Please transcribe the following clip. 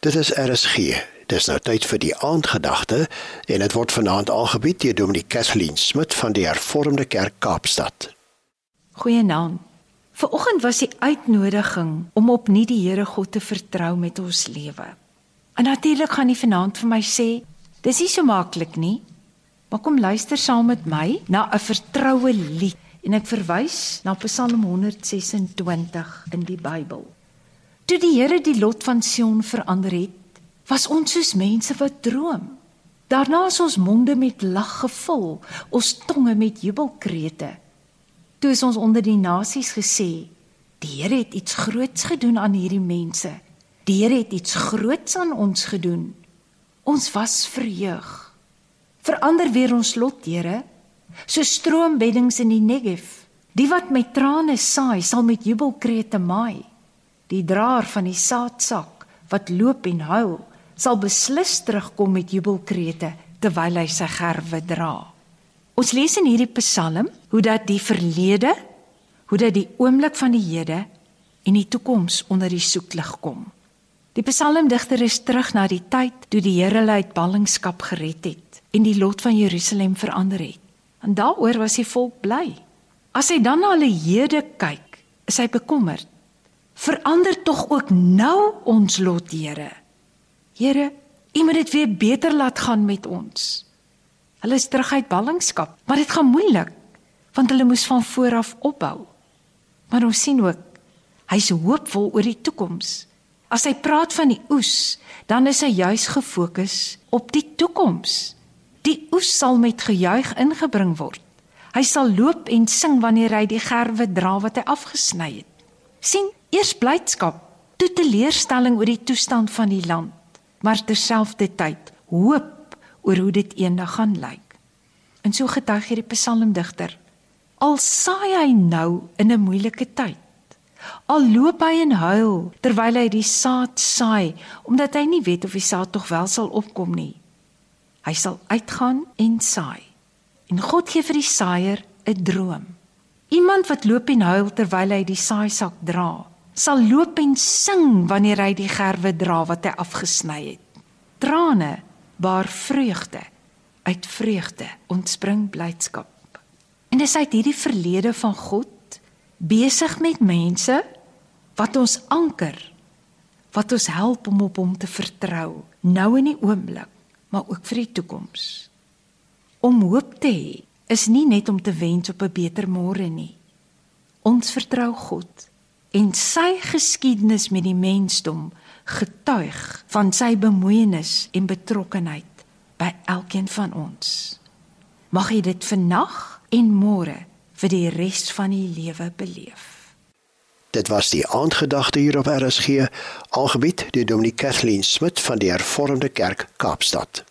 Dit is RSG. Dis nou tyd vir die aandgedagte en dit word vanaand aangebied deur Dominee Kathleen Smit van die Hervormde Kerk Kaapstad. Goeienaand. Vanoggend was die uitnodiging om opnuut die Here God te vertrou met ons lewe. En natuurlik gaan nie vanaand vir my sê dis nie so maklik nie. Maar kom luister saam met my na 'n vertroue lied en ek verwys na Psalm 126 in die Bybel. Toe die Here die lot van Sion verander het, was ons soos mense wat droom. Daarna is ons monde met lag gevul, ons tonge met jubelkrete. Toe is ons onder die nasies gesê, die Here het iets groots gedoen aan hierdie mense. Die Here het iets groots aan ons gedoen. Ons was verheug. Verander weer ons lot, Here, so stroombeddings in die Negev. Die wat met trane saai, sal met jubelkrete maai. Die draer van die saadsak wat loop en huil, sal beslis terugkom met jubelkrete terwyl hy sy gerwe dra. Ons lees in hierdie Psalm hoe dat die verlede, hoe dat die oomblik van die hede en die toekoms onder die soeklig kom. Die psalmdigter is terug na die tyd toe die Here hulle uit ballingskap gered het en die lot van Jerusalem verander het. En daaroor was die volk bly. As hy dan na hulle hede kyk, is hy bekommerd verander tog ook nou ons lot, Here. Here, U moet dit weer beter laat gaan met ons. Hulle is terug uit ballingskap, maar dit gaan moeilik want hulle moes van voor af opbou. Maar ons sien ook hy's hoopvol oor die toekoms. As hy praat van die oes, dan is hy juis gefokus op die toekoms. Die oes sal met gejuig ingebring word. Hy sal loop en sing wanneer hy die gerwe dra wat hy afgesny het. sien Eers blydskap, toe teleurstelling oor die toestand van die land, maar terselfdertyd hoop oor hoe dit eendag gaan lyk. En so getuig hierdie psalmdigter. Al saai hy nou in 'n moeilike tyd. Al loop hy en huil terwyl hy die saad saai, omdat hy nie weet of die saad tog wel sal opkom nie. Hy sal uitgaan en saai. En God gee vir die saaier 'n droom. Iemand wat loop en huil terwyl hy die saaisak dra, sal loop en sing wanneer hy die gerwe dra wat hy afgesny het. Trane baar vreugde. Uit vreugde ontspring blydskap. En dis uit hierdie verlede van God besig met mense wat ons anker, wat ons help om op hom te vertrou, nou in die oomblik, maar ook vir die toekoms. Om hoop te hê is nie net om te wens op 'n beter môre nie. Ons vertrou God en sy geskiedenis met die mensdom getuig van sy bemoeienis en betrokkenheid by elkeen van ons. Mag jy dit vandag en môre vir die res van die lewe beleef. Dit was die aandgedagte hier op RSG, algebied deur Dominee Kathleen Smit van die Hervormde Kerk Kaapstad.